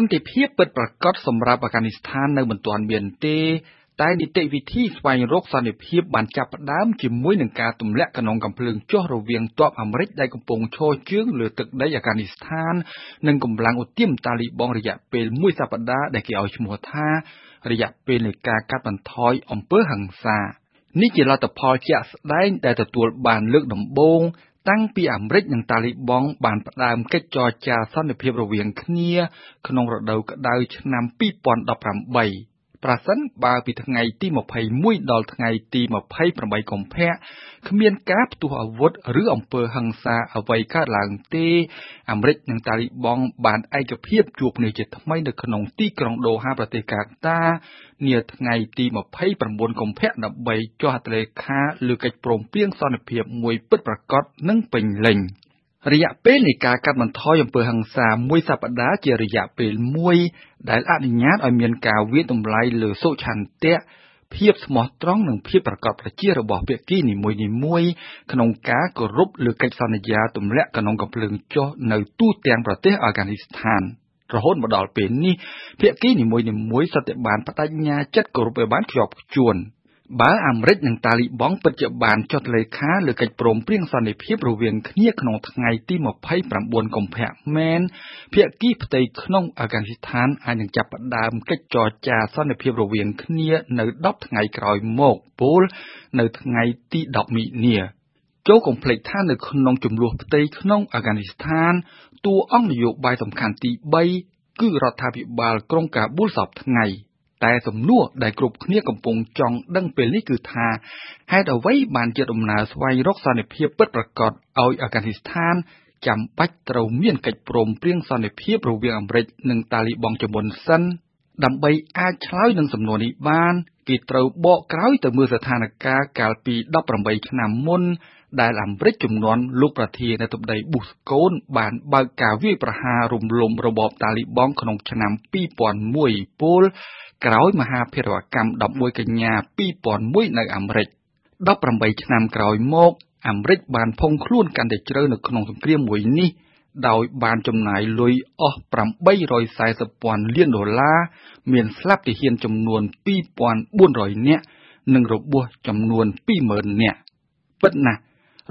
ន្តិភាពពិតប្រាកដសម្រាប់អាហ្គានីស្ថាននៅមិនទាន់មានទេ តែនីតិវិធីស្វែងរកសន្តិភាពបានចាប់ផ្ដើមជាមួយនឹងការទម្លាក់កណ្ដុងកំភ្លើងចុះរវាងទ័ពអាមេរិកដែលកំពុងឈរជើងលើទឹកដីអាហ្គានីស្ថាន និងកម្លាំងឧទាមតាលីបង់រយៈពេលមួយសប្តាហ៍ដែលគេឲ្យឈ្មោះថារយៈពេលនៃការកាត់បន្ថយអំពើហិង្សានេះជាលទ្ធផលជាក់ស្ដែងដែលទទួលបានលើកដំបូង តាំងពីអាមេរិកនិងតាលីបង់បានផ្ដើមកិច្ចចរចាសន្តិភាពរវាងគ្នាក្នុងរដូវក្តៅឆ្នាំ 2018 ប្រសិនបើពីថ្ងៃទី21ដល់ថ្ងៃទី28កុម្ភៈគ្មានការផ្ទុះអាវុធឬអំពើហិង្សាអ្វីកើតឡើងទេអាមេរិកនិងតាលីបង់បានឯកភាពជួបគ្នាជាថ្មីនៅក្នុងទីក្រុងដូហាប្រទេសកាតានាថ្ងៃទី29កុម្ភៈដើម្បីចុះហត្ថលេខាលើកិច្ចព្រមព្រៀងសន្តិភាពមួយពិតប្រាកដនិងពេញលេញ។ រយៈពេលនៃការកាត់បន្ថយអំពើហិង្សាមួយសប្តាហ៍ជារយៈពេលមួយដែលអនុញ្ញាតឲ្យមានការវាយតម្លៃលើសុឆន្ទៈភាពស្មោះត្រង់និងភាពប្រកបប្រជារបស់ភាគីនីមួយៗក្នុងការគោរពលើកិច្ចសន្យាទម្លាក់កណ្ដុងកំភ្លើងចុះនៅទូទាំងប្រទេសអាហ្គានីស្ថានរហូតមកដល់ពេលនេះភាគីនីមួយៗសុទ្ធតែបានបដិញ្ញាចិត្តគោរពឲ្យបានខ្ជាប់ខ្ជួន។ បើអាមេរិកនិងតាលីបង់ពិតជាបានចុះលេខាលើកិច្ចព្រមព្រៀងសន្តិភាពរវាងគ្នាក្នុងថ្ងៃទី29កុម្ភៈមែនភាគីផ្ទៃក្នុងអាហ្គានីស្ថានអាចនឹងចាប់ផ្ដើមកិច្ចចរចាសន្តិភាពរវាងគ្នានៅ10ថ្ងៃក្រោយមកពលនៅថ្ងៃទី10មិនិនាចូលកុំភ្លេចថានៅក្នុងចំនួនផ្ទៃក្នុងអាហ្គានីស្ថានតួអង្គនយោបាយសំខាន់ទី3គឺរដ្ឋាភិបាលក្រុងកាប៊ូលសពថ្ងៃ។ តែសំណួរដែលគ្រប់គ្នាកំពុងចង់ដឹងពេលនេះគឺថាហេតុអ្វីបានជាដំណើរស្វែងរកសន្តិភាពពិតប្រាកដឲ្យអាហ្គានីស្ថានចាំបាច់ត្រូវមានកិច្ចព្រមព្រៀងសន្តិភាពរវាងអាមេរិកនិងតាលីបង់ជាមុនសិនដើម្បីអាចឆ្លើយនឹងសំណួរនេះបាន គេត្រូវបកក្រោយទៅមើលស្ថានភាពកាលពី18ឆ្នាំមុន ដែលអាមេរិកជំនាន់លោកប្រធានាធិបតីប៊ូស្កូនបានបើកការវាយប្រហាររំលំរបបតាលីបង់ក្នុងឆ្នាំ2001ពលក្រោយមហាភារវកម្ម11កញ្ញា2001នៅអាមេរិក18ឆ្នាំក្រោយមកអាមេរិកបានភុងខ្លួនកាន់តែជ្រៅនៅក្នុងសង្គ្រាមមួយនេះដោយបានចំណាយលុយអស់840ពាន់លានដុល្លារមានស្លាប់ទាហានចំនួន2400នាក់និងរបួសចំនួន20000នាក់ពិតណាស់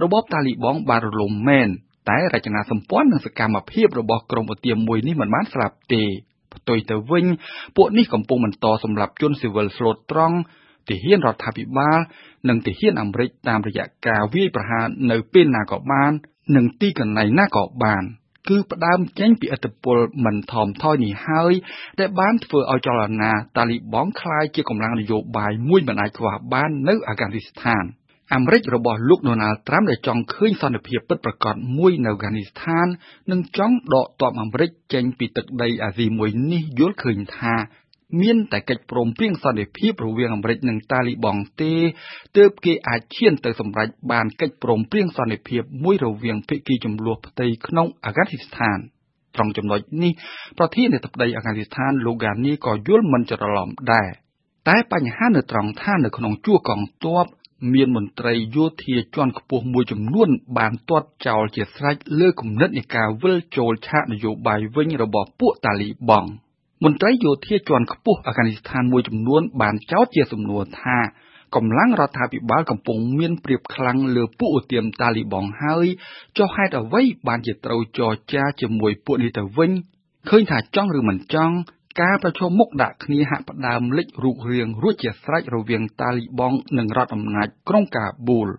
របបតាលីបង់បានរលំមែនតែរចនាសម្ព័ន្ធនិងសកម្មភាពរបស់ក្រុមឧទាមួយនេះមិនបានស្លាប់ទេផ្ទុយទៅវិញពួកនេះកំពុងបន្តសម្លាប់ជនស៊ីវិលស្លូតត្រង់ទាហានរដ្ឋាភិបាលនិងទាហានអាមេរិកតាមរយៈការវាយប្រហារនៅពេលណាក៏បាន និងទីកន្លែងណាក៏បាន គឺផ្ដើមចេញពីឥទ្ធិពលមិនថមថយនេះហើយដែលបានធ្វើឲ្យចលនាតាលីបង់ក្លាយជាកម្លាំងនយោបាយមួយមិនអាចខ្វះបាននៅអាហ្គានីស្ថាន។ អាមេរិករបស់លោកដូណាល់ត្រាំដែលចង់ឃើញសន្តិភាពពិតប្រាកដមួយនៅអាហ្គានីស្ថាននិងចង់ដកទ័ពអាមេរិកចេញពីទឹកដីអាស៊ីមួយនេះយល់ឃើញថាមានតែកិច្ចព្រមព្រៀងសន្តិភាពរវាងអាមេរិកនិងតាលីបង់ទេទើបគេអាចឈានទៅសម្រេចបានកិច្ចព្រមព្រៀងសន្តិភាពមួយរវាងភាគីចំនួនផ្ទៃក្នុងអាហ្គានីស្ថានត្រង់ចំណុចនេះប្រធានាធិបតីអាហ្គានីស្ថានលោកហ្គានីក៏យល់មិនច្រឡំដែរតែបញ្ហានៅត្រង់ថានៅក្នុងជួរកងទ័ព មានមន្ត្រីយោធាជាន់ខ្ពស់មួយចំនួនបានទាត់ចោលជាស្រេចលើគំនិតនៃការវិលចូលឆាកនយោបាយវិញរបស់ពួកតាលីបង់មន្ត្រីយោធាជាន់ខ្ពស់អាហ្គានីស្ថានមួយចំនួនបានចោទជាសំណួរថាកម្លាំងរដ្ឋាភិបាលកំពុងមានព្រៀបខ្លាំងលើពួកឧទាមតាលីបង់ហើយចុះហេតុអ្វីបានជាត្រូវចរចាជាមួយពួកនេះទៅវិញឃើញថាចង់ឬមិនចង់ ការប្រជុំមុខដាក់គ្នាហាក់ផ្ដើមលេចរូបរាងរួចជាស្រេចរវាងតាលីបង់និងរដ្ឋអំណាចក្រុងកាប៊ូល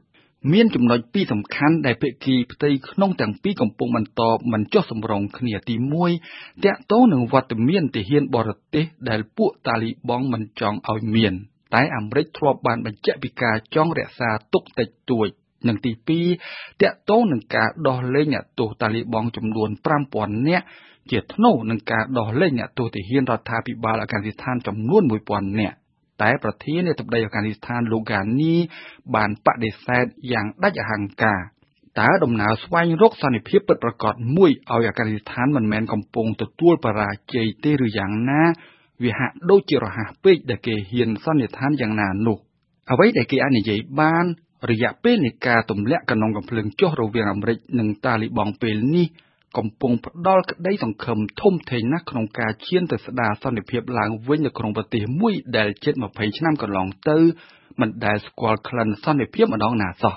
មានចំណុចពីរសំខាន់ដែលភាគីផ្ទៃក្នុងទាំងពីរកំពុងបន្តមិនចុះសម្រុងគ្នាទី1តាក់ទងនឹងវត្តមានទាហានបរទេសដែលពួកតាលីបង់មិនចង់ឲ្យមាន តែអាមេរិកធ្លាប់បានបញ្ជាក់ពីការចង់រក្សាទុកតិចតួចនិងទី2តាក់ទងនឹងការដោះលែងអ្នកទោសតាលីបង់ចំនួន5000នាក់ ជាថ្នូរនឹងការដោះលែងអ្នកទោសទាហានរដ្ឋាភិបាលអាហ្គានីស្ថានចំនួន1000នាក់តែប្រធានាធិបតីអាហ្គានីស្ថានលោកហ្គានីបានបដិសេធយ៉ាងដាច់អហង្ការតើដំណើរស្វែងរកសន្តិភាពពិតប្រាកដមួយឲ្យអាហ្គានីស្ថានមិនមែនកំពុងទទួលបរាជ័យទេឬយ៉ាងណាវាហាក់ដូចជារហ័សពេកដែលគេហ៊ានសន្និដ្ឋានយ៉ាងណានោះអ្វីដែលគេអាចនិយាយបានរយៈពេលនៃការទម្លាក់កណ្ដុងកំភ្លើងចុះរវាងអាមេរិកនិងតាលីបង់ពេលនេះ កំពុងផ្ដល់ក្តីសង្ឃឹមធំធេងណាស់ក្នុងការឈានទៅស្ដារសន្តិភាពឡើងវិញនៅក្នុងប្រទេសមួយដែលជិត20ឆ្នាំកន្លងទៅមិនដែលស្គាល់ក្លិនសន្តិភាពម្ដងណាសោះ